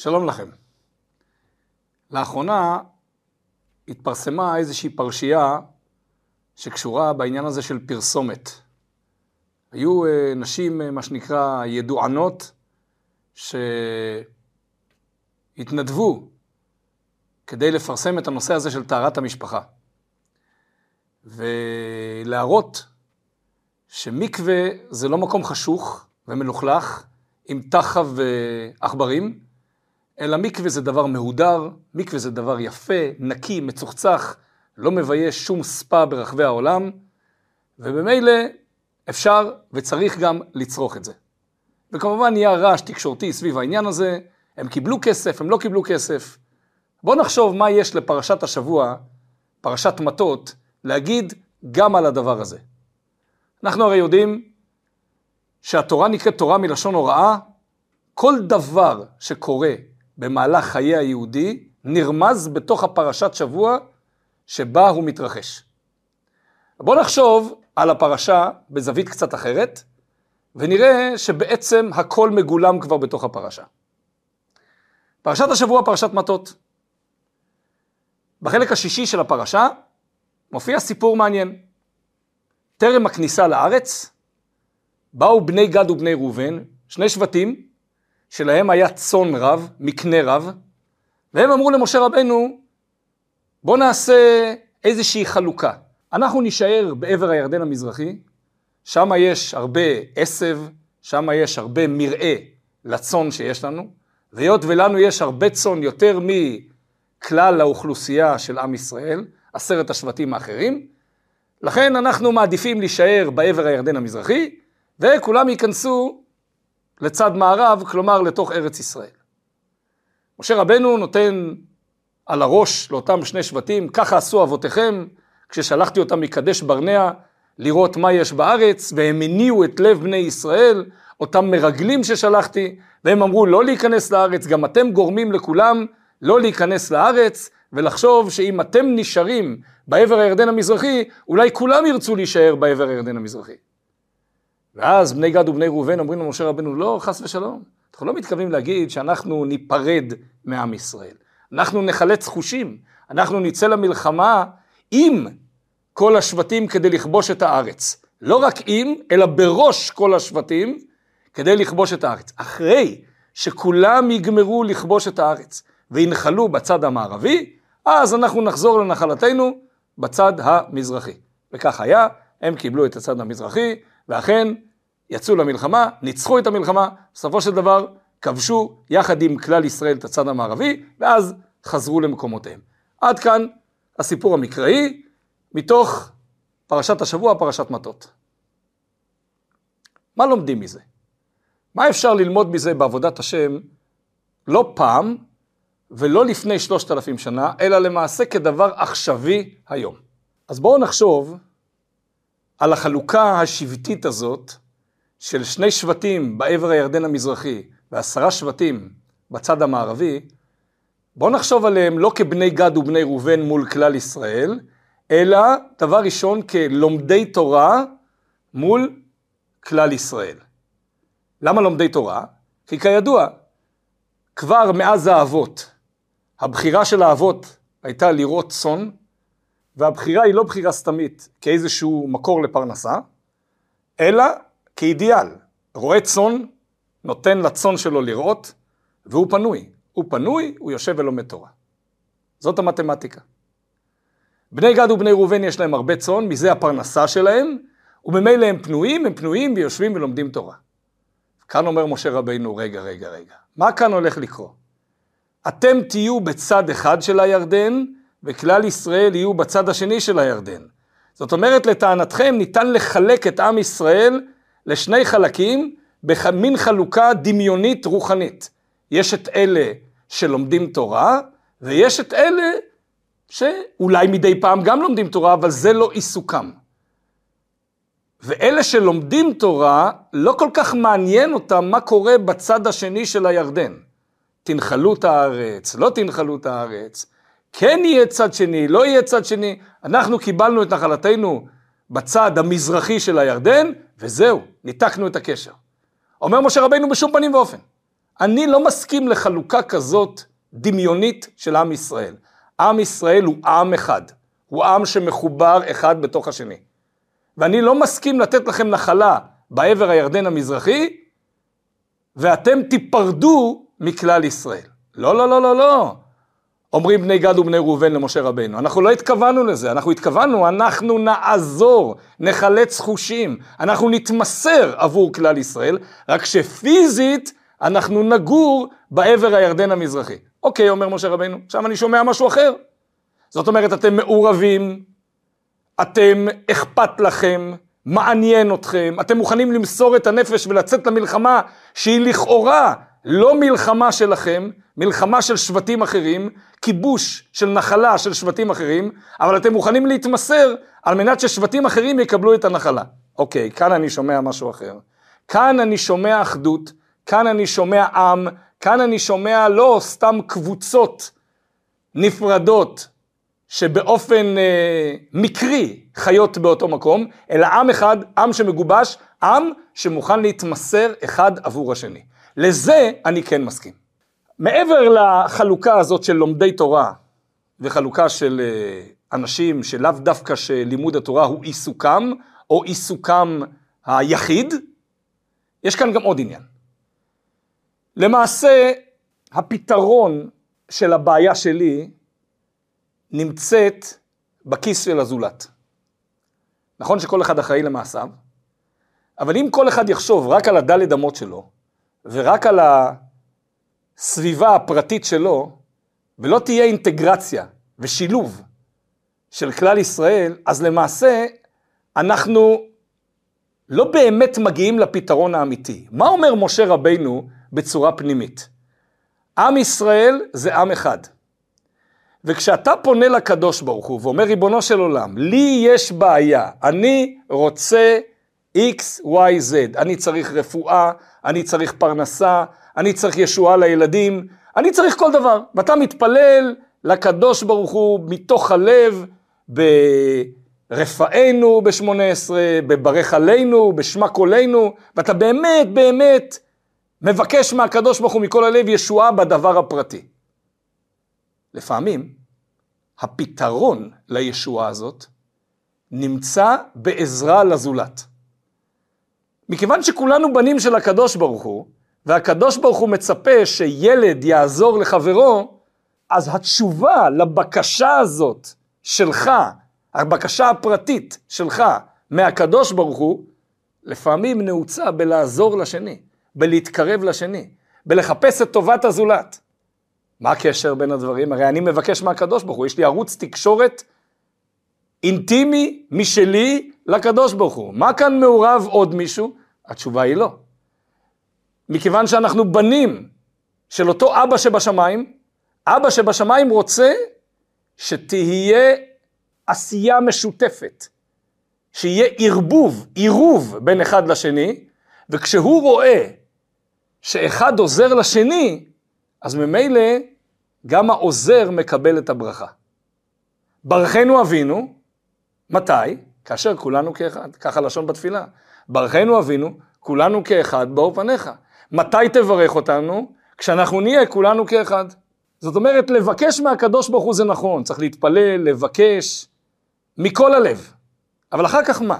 שלום לכם. לאחרונה התפרסמה איזושהי פרשייה שקשורה בעניין הזה של פרסומת. היו אה, נשים, אה, מה שנקרא, ידוענות, שהתנדבו כדי לפרסם את הנושא הזה של טהרת המשפחה. ולהראות שמקווה זה לא מקום חשוך ומלוכלך עם תחב ועכברים, אלא מקווה זה דבר מהודר, מקווה זה דבר יפה, נקי, מצוחצח, לא מבייש שום ספא ברחבי העולם, ובמילא אפשר וצריך גם לצרוך את זה. וכמובן נהיה רעש תקשורתי סביב העניין הזה, הם קיבלו כסף, הם לא קיבלו כסף. בואו נחשוב מה יש לפרשת השבוע, פרשת מטות, להגיד גם על הדבר הזה. אנחנו הרי יודעים שהתורה נקראת תורה מלשון הוראה, כל דבר שקורה במהלך חיי היהודי נרמז בתוך הפרשת שבוע שבה הוא מתרחש. בואו נחשוב על הפרשה בזווית קצת אחרת, ונראה שבעצם הכל מגולם כבר בתוך הפרשה. פרשת השבוע, פרשת מטות. בחלק השישי של הפרשה מופיע סיפור מעניין. טרם הכניסה לארץ, באו בני גד ובני ראובן, שני שבטים, שלהם היה צאן רב, מקנה רב, והם אמרו למשה רבנו, בוא נעשה איזושהי חלוקה. אנחנו נישאר בעבר הירדן המזרחי, שם יש הרבה עשב, שם יש הרבה מרעה לצאן שיש לנו, והיות ולנו יש הרבה צאן יותר מכלל האוכלוסייה של עם ישראל, עשרת השבטים האחרים, לכן אנחנו מעדיפים להישאר בעבר הירדן המזרחי, וכולם ייכנסו לצד מערב, כלומר לתוך ארץ ישראל. משה רבנו נותן על הראש לאותם שני שבטים, ככה עשו אבותיכם, כששלחתי אותם מקדש ברנע לראות מה יש בארץ, והם הניעו את לב בני ישראל, אותם מרגלים ששלחתי, והם אמרו לא להיכנס לארץ, גם אתם גורמים לכולם לא להיכנס לארץ, ולחשוב שאם אתם נשארים בעבר הירדן המזרחי, אולי כולם ירצו להישאר בעבר הירדן המזרחי. ואז בני גד ובני ראובן אומרים למשה רבנו, לא, חס ושלום. אנחנו לא מתכוונים להגיד שאנחנו ניפרד מעם ישראל. אנחנו נחלץ חושים, אנחנו נצא למלחמה עם כל השבטים כדי לכבוש את הארץ. לא רק עם, אלא בראש כל השבטים כדי לכבוש את הארץ. אחרי שכולם יגמרו לכבוש את הארץ וינחלו בצד המערבי, אז אנחנו נחזור לנחלתנו בצד המזרחי. וכך היה, הם קיבלו את הצד המזרחי, ואכן יצאו למלחמה, ניצחו את המלחמה, בסופו של דבר כבשו יחד עם כלל ישראל את הצד המערבי, ואז חזרו למקומותיהם. עד כאן הסיפור המקראי, מתוך פרשת השבוע, פרשת מטות. מה לומדים מזה? מה אפשר ללמוד מזה בעבודת השם לא פעם ולא לפני שלושת אלפים שנה, אלא למעשה כדבר עכשווי היום. אז בואו נחשוב על החלוקה השבטית הזאת של שני שבטים בעבר הירדן המזרחי ועשרה שבטים בצד המערבי, בואו נחשוב עליהם לא כבני גד ובני ראובן מול כלל ישראל, אלא דבר ראשון כלומדי תורה מול כלל ישראל. למה לומדי תורה? כי כידוע, כבר מאז האבות, הבחירה של האבות הייתה לראות צאן, והבחירה היא לא בחירה סתמית כאיזשהו מקור לפרנסה, אלא כאידיאל. רועה צאן נותן לצאן שלו לראות, והוא פנוי. הוא פנוי, הוא יושב ולומד תורה. זאת המתמטיקה. בני גד ובני ראובן יש להם הרבה צאן, מזה הפרנסה שלהם, וממילא הם פנויים, הם פנויים ויושבים ולומדים תורה. כאן אומר משה רבינו, רגע, רגע, רגע, מה כאן הולך לקרות? אתם תהיו בצד אחד של הירדן, וכלל ישראל יהיו בצד השני של הירדן. זאת אומרת, לטענתכם ניתן לחלק את עם ישראל לשני חלקים במין חלוקה דמיונית רוחנית. יש את אלה שלומדים תורה, ויש את אלה שאולי מדי פעם גם לומדים תורה, אבל זה לא עיסוקם. ואלה שלומדים תורה, לא כל כך מעניין אותם מה קורה בצד השני של הירדן. תנחלו את הארץ, לא תנחלו את הארץ, כן יהיה צד שני, לא יהיה צד שני, אנחנו קיבלנו את נחלתנו בצד המזרחי של הירדן, וזהו, ניתקנו את הקשר. אומר משה רבינו בשום פנים ואופן, אני לא מסכים לחלוקה כזאת דמיונית של עם ישראל. עם ישראל הוא עם אחד, הוא עם שמחובר אחד בתוך השני. ואני לא מסכים לתת לכם נחלה בעבר הירדן המזרחי, ואתם תיפרדו מכלל ישראל. לא, לא, לא, לא, לא. אומרים בני גד ובני ראובן למשה רבינו. אנחנו לא התכוונו לזה, אנחנו התכוונו, אנחנו נעזור, נחלץ חושים, אנחנו נתמסר עבור כלל ישראל, רק שפיזית אנחנו נגור בעבר הירדן המזרחי. אוקיי, אומר משה רבינו, עכשיו אני שומע משהו אחר. זאת אומרת, אתם מעורבים, אתם אכפת לכם, מעניין אתכם, אתם מוכנים למסור את הנפש ולצאת למלחמה שהיא לכאורה לא מלחמה שלכם, מלחמה של שבטים אחרים, כיבוש של נחלה של שבטים אחרים, אבל אתם מוכנים להתמסר על מנת ששבטים אחרים יקבלו את הנחלה. אוקיי, כאן אני שומע משהו אחר. כאן אני שומע אחדות, כאן אני שומע עם, כאן אני שומע לא סתם קבוצות נפרדות שבאופן אה, מקרי חיות באותו מקום, אלא עם אחד, עם שמגובש, עם שמוכן להתמסר אחד עבור השני. לזה אני כן מסכים. מעבר לחלוקה הזאת של לומדי תורה וחלוקה של אה, אנשים שלאו דווקא שלימוד התורה הוא עיסוקם או עיסוקם היחיד, יש כאן גם עוד עניין. למעשה הפתרון של הבעיה שלי נמצאת בכיס של הזולת. נכון שכל אחד אחראי למעשיו, אבל אם כל אחד יחשוב רק על הדלת אמות שלו, ורק על הסביבה הפרטית שלו, ולא תהיה אינטגרציה ושילוב של כלל ישראל, אז למעשה אנחנו לא באמת מגיעים לפתרון האמיתי. מה אומר משה רבינו בצורה פנימית? עם ישראל זה עם אחד. וכשאתה פונה לקדוש ברוך הוא ואומר, ריבונו של עולם, לי יש בעיה, אני רוצה X, Y, Z, אני צריך רפואה, אני צריך פרנסה, אני צריך ישועה לילדים, אני צריך כל דבר. ואתה מתפלל לקדוש ברוך הוא מתוך הלב, ברפאנו ב-18, בברך עלינו, בשמה קולנו, ואתה באמת באמת מבקש מהקדוש ברוך הוא מכל הלב ישועה בדבר הפרטי. לפעמים הפתרון לישועה הזאת נמצא בעזרה לזולת. מכיוון שכולנו בנים של הקדוש ברוך הוא, והקדוש ברוך הוא מצפה שילד יעזור לחברו, אז התשובה לבקשה הזאת שלך, הבקשה הפרטית שלך מהקדוש ברוך הוא, לפעמים נעוצה בלעזור לשני, בלהתקרב לשני, בלחפש את טובת הזולת. מה הקשר בין הדברים? הרי אני מבקש מהקדוש ברוך הוא, יש לי ערוץ תקשורת אינטימי משלי לקדוש ברוך הוא. מה כאן מעורב עוד מישהו? התשובה היא לא. מכיוון שאנחנו בנים של אותו אבא שבשמיים, אבא שבשמיים רוצה שתהיה עשייה משותפת, שיהיה ערבוב, עירוב בין אחד לשני, וכשהוא רואה שאחד עוזר לשני, אז ממילא גם העוזר מקבל את הברכה. ברכנו אבינו, מתי? כאשר כולנו כאחד, ככה לשון בתפילה. ברכנו אבינו, כולנו כאחד באור פניך. מתי תברך אותנו? כשאנחנו נהיה כולנו כאחד. זאת אומרת, לבקש מהקדוש ברוך הוא זה נכון, צריך להתפלל, לבקש, מכל הלב. אבל אחר כך מה?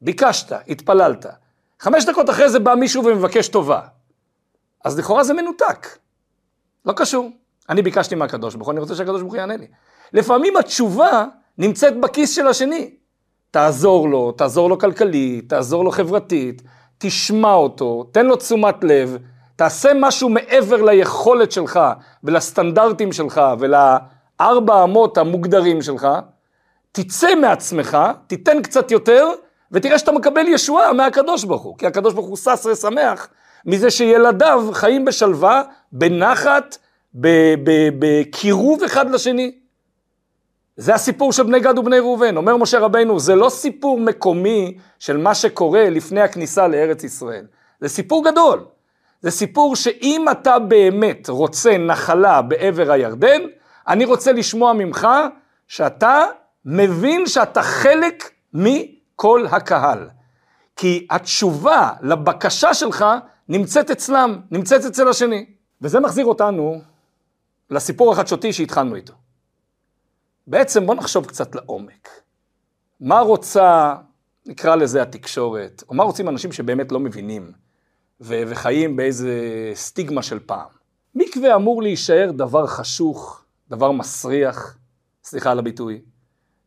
ביקשת, התפללת. חמש דקות אחרי זה בא מישהו ומבקש טובה. אז לכאורה זה מנותק. לא קשור. אני ביקשתי מהקדוש ברוך הוא, אני רוצה שהקדוש ברוך הוא יענה לי. לפעמים התשובה נמצאת בכיס של השני. תעזור לו, תעזור לו כלכלית, תעזור לו חברתית, תשמע אותו, תן לו תשומת לב, תעשה משהו מעבר ליכולת שלך ולסטנדרטים שלך ולארבע אמות המוגדרים שלך, תצא מעצמך, תיתן קצת יותר, ותראה שאתה מקבל ישועה מהקדוש ברוך הוא, כי הקדוש ברוך הוא שש ושמח מזה שילדיו חיים בשלווה, בנחת, בקירוב אחד לשני. זה הסיפור של בני גד ובני ראובן. אומר משה רבינו, זה לא סיפור מקומי של מה שקורה לפני הכניסה לארץ ישראל. זה סיפור גדול. זה סיפור שאם אתה באמת רוצה נחלה בעבר הירדן, אני רוצה לשמוע ממך שאתה מבין שאתה חלק מכל הקהל. כי התשובה לבקשה שלך נמצאת אצלם, נמצאת אצל השני. וזה מחזיר אותנו לסיפור החדשותי שהתחלנו איתו. בעצם בוא נחשוב קצת לעומק. מה רוצה, נקרא לזה התקשורת, או מה רוצים אנשים שבאמת לא מבינים ו- וחיים באיזה סטיגמה של פעם. מקווה אמור להישאר דבר חשוך, דבר מסריח, סליחה על הביטוי,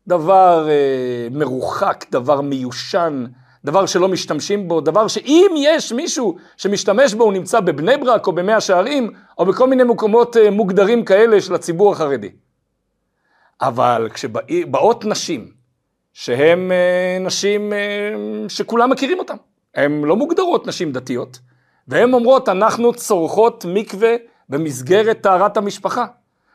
דבר אה, מרוחק, דבר מיושן, דבר שלא משתמשים בו, דבר שאם יש מישהו שמשתמש בו, הוא נמצא בבני ברק או במאה שערים, או בכל מיני מקומות אה, מוגדרים כאלה של הציבור החרדי. אבל כשבאות נשים, שהן אה, נשים אה, שכולם מכירים אותן, הן לא מוגדרות נשים דתיות, והן אומרות, אנחנו צורכות מקווה במסגרת טהרת המשפחה.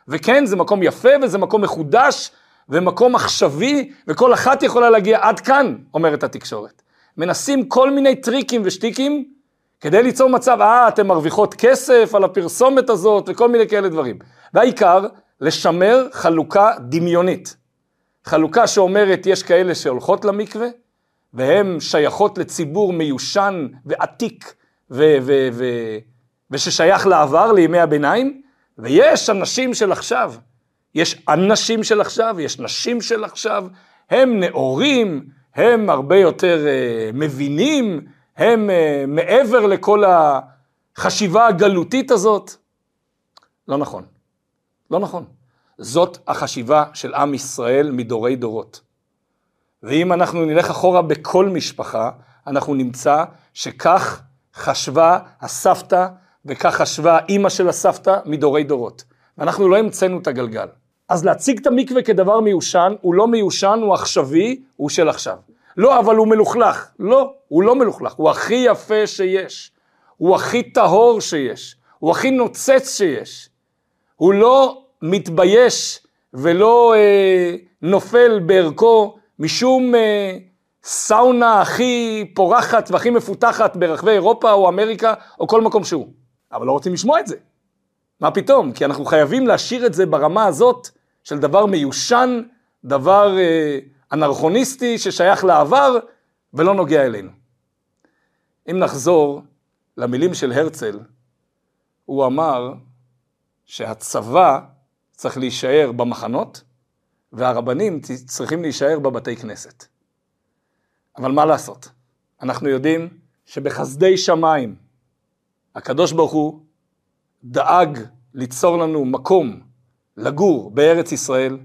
וכן, זה מקום יפה וזה מקום מחודש ומקום עכשווי, וכל אחת יכולה להגיע עד כאן, אומרת התקשורת. מנסים כל מיני טריקים ושטיקים כדי ליצור מצב, אה, אתן מרוויחות כסף על הפרסומת הזאת וכל מיני כאלה דברים. והעיקר, לשמר חלוקה דמיונית. חלוקה שאומרת, יש כאלה שהולכות למקווה, והן שייכות לציבור מיושן ועתיק ו- ו- ו- וששייך לעבר, לימי הביניים, ויש אנשים של עכשיו, יש אנשים של עכשיו, יש נשים של עכשיו, הם נאורים, הם הרבה יותר uh, מבינים, הם uh, מעבר לכל החשיבה הגלותית הזאת. לא נכון, לא נכון. זאת החשיבה של עם ישראל מדורי דורות. ואם אנחנו נלך אחורה בכל משפחה, אנחנו נמצא שכך חשבה הסבתא וכך חשבה אימא של הסבתא מדורי דורות. ואנחנו לא המצאנו את הגלגל. אז להציג את המקווה כדבר מיושן, הוא לא מיושן, הוא עכשווי, הוא של עכשיו. לא, אבל הוא מלוכלך. לא, הוא לא מלוכלך, הוא הכי יפה שיש. הוא הכי טהור שיש. הוא הכי נוצץ שיש. הוא לא מתבייש ולא אה, נופל בערכו משום אה, סאונה הכי פורחת והכי מפותחת ברחבי אירופה או אמריקה או כל מקום שהוא. אבל לא רוצים לשמוע את זה. מה פתאום? כי אנחנו חייבים להשאיר את זה ברמה הזאת של דבר מיושן, דבר אה, אנרכוניסטי ששייך לעבר ולא נוגע אלינו. אם נחזור למילים של הרצל, הוא אמר שהצבא צריך להישאר במחנות והרבנים צריכים להישאר בבתי כנסת. אבל מה לעשות? אנחנו יודעים שבחסדי שמיים הקדוש ברוך הוא דאג ליצור לנו מקום לגור בארץ ישראל,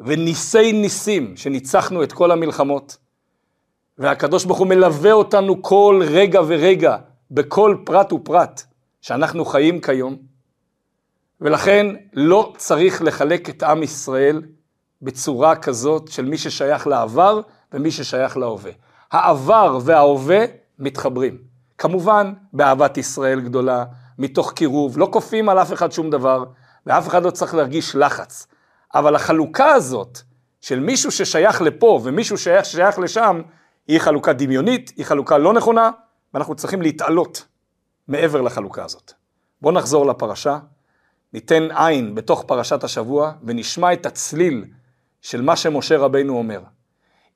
וניסי ניסים שניצחנו את כל המלחמות, והקדוש ברוך הוא מלווה אותנו כל רגע ורגע, בכל פרט ופרט שאנחנו חיים כיום, ולכן לא צריך לחלק את עם ישראל בצורה כזאת של מי ששייך לעבר ומי ששייך להווה. העבר וההווה מתחברים. כמובן, באהבת ישראל גדולה, מתוך קירוב, לא כופים על אף אחד שום דבר, ואף אחד לא צריך להרגיש לחץ. אבל החלוקה הזאת של מישהו ששייך לפה ומישהו ששייך, ששייך לשם, היא חלוקה דמיונית, היא חלוקה לא נכונה, ואנחנו צריכים להתעלות מעבר לחלוקה הזאת. בואו נחזור לפרשה, ניתן עין בתוך פרשת השבוע ונשמע את הצליל של מה שמשה רבינו אומר.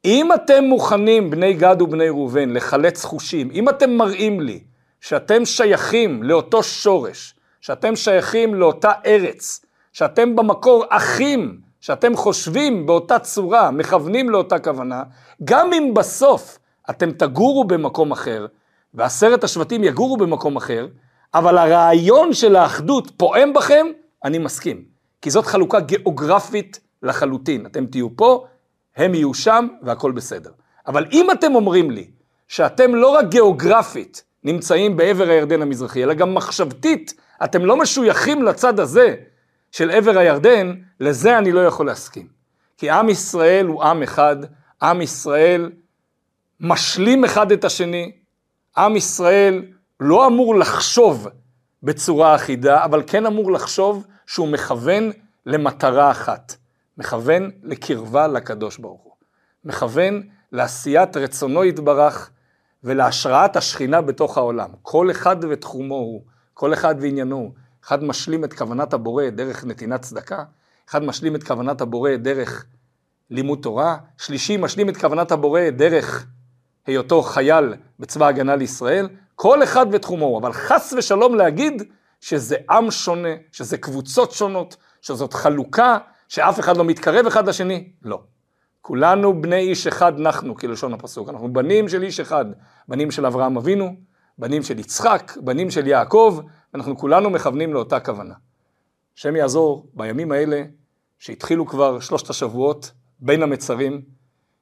אם אתם מוכנים, בני גד ובני ראובן, לחלץ חושים, אם אתם מראים לי שאתם שייכים לאותו שורש, שאתם שייכים לאותה ארץ, שאתם במקור אחים, שאתם חושבים באותה צורה, מכוונים לאותה כוונה, גם אם בסוף אתם תגורו במקום אחר, ועשרת השבטים יגורו במקום אחר, אבל הרעיון של האחדות פועם בכם, אני מסכים. כי זאת חלוקה גיאוגרפית לחלוטין. אתם תהיו פה, הם יהיו שם, והכל בסדר. אבל אם אתם אומרים לי שאתם לא רק גיאוגרפית נמצאים בעבר הירדן המזרחי, אלא גם מחשבתית, אתם לא משויכים לצד הזה של עבר הירדן, לזה אני לא יכול להסכים. כי עם ישראל הוא עם אחד, עם ישראל משלים אחד את השני, עם ישראל לא אמור לחשוב בצורה אחידה, אבל כן אמור לחשוב שהוא מכוון למטרה אחת, מכוון לקרבה לקדוש ברוך הוא, מכוון לעשיית רצונו יתברך ולהשראת השכינה בתוך העולם. כל אחד ותחומו הוא, כל אחד ועניינו הוא. אחד משלים את כוונת הבורא דרך נתינת צדקה, אחד משלים את כוונת הבורא דרך לימוד תורה, שלישי משלים את כוונת הבורא דרך היותו חייל בצבא הגנה לישראל, כל אחד ותחומו אבל חס ושלום להגיד שזה עם שונה, שזה קבוצות שונות, שזאת חלוקה, שאף אחד לא מתקרב אחד לשני, לא. כולנו בני איש אחד נחנו, כלשון הפסוק. אנחנו בנים של איש אחד, בנים של אברהם אבינו, בנים של יצחק, בנים של יעקב, אנחנו כולנו מכוונים לאותה כוונה. השם יעזור בימים האלה, שהתחילו כבר שלושת השבועות בין המצרים,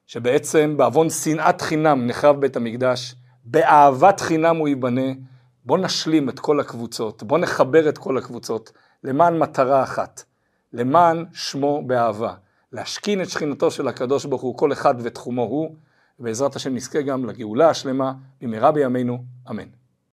שבעצם בעוון שנאת חינם נחרב בית המקדש, באהבת חינם הוא ייבנה, בוא נשלים את כל הקבוצות, בוא נחבר את כל הקבוצות למען מטרה אחת, למען שמו באהבה, להשכין את שכינתו של הקדוש ברוך הוא, כל אחד ותחומו הוא, ובעזרת השם נזכה גם לגאולה השלמה במהרה בימינו, אמן.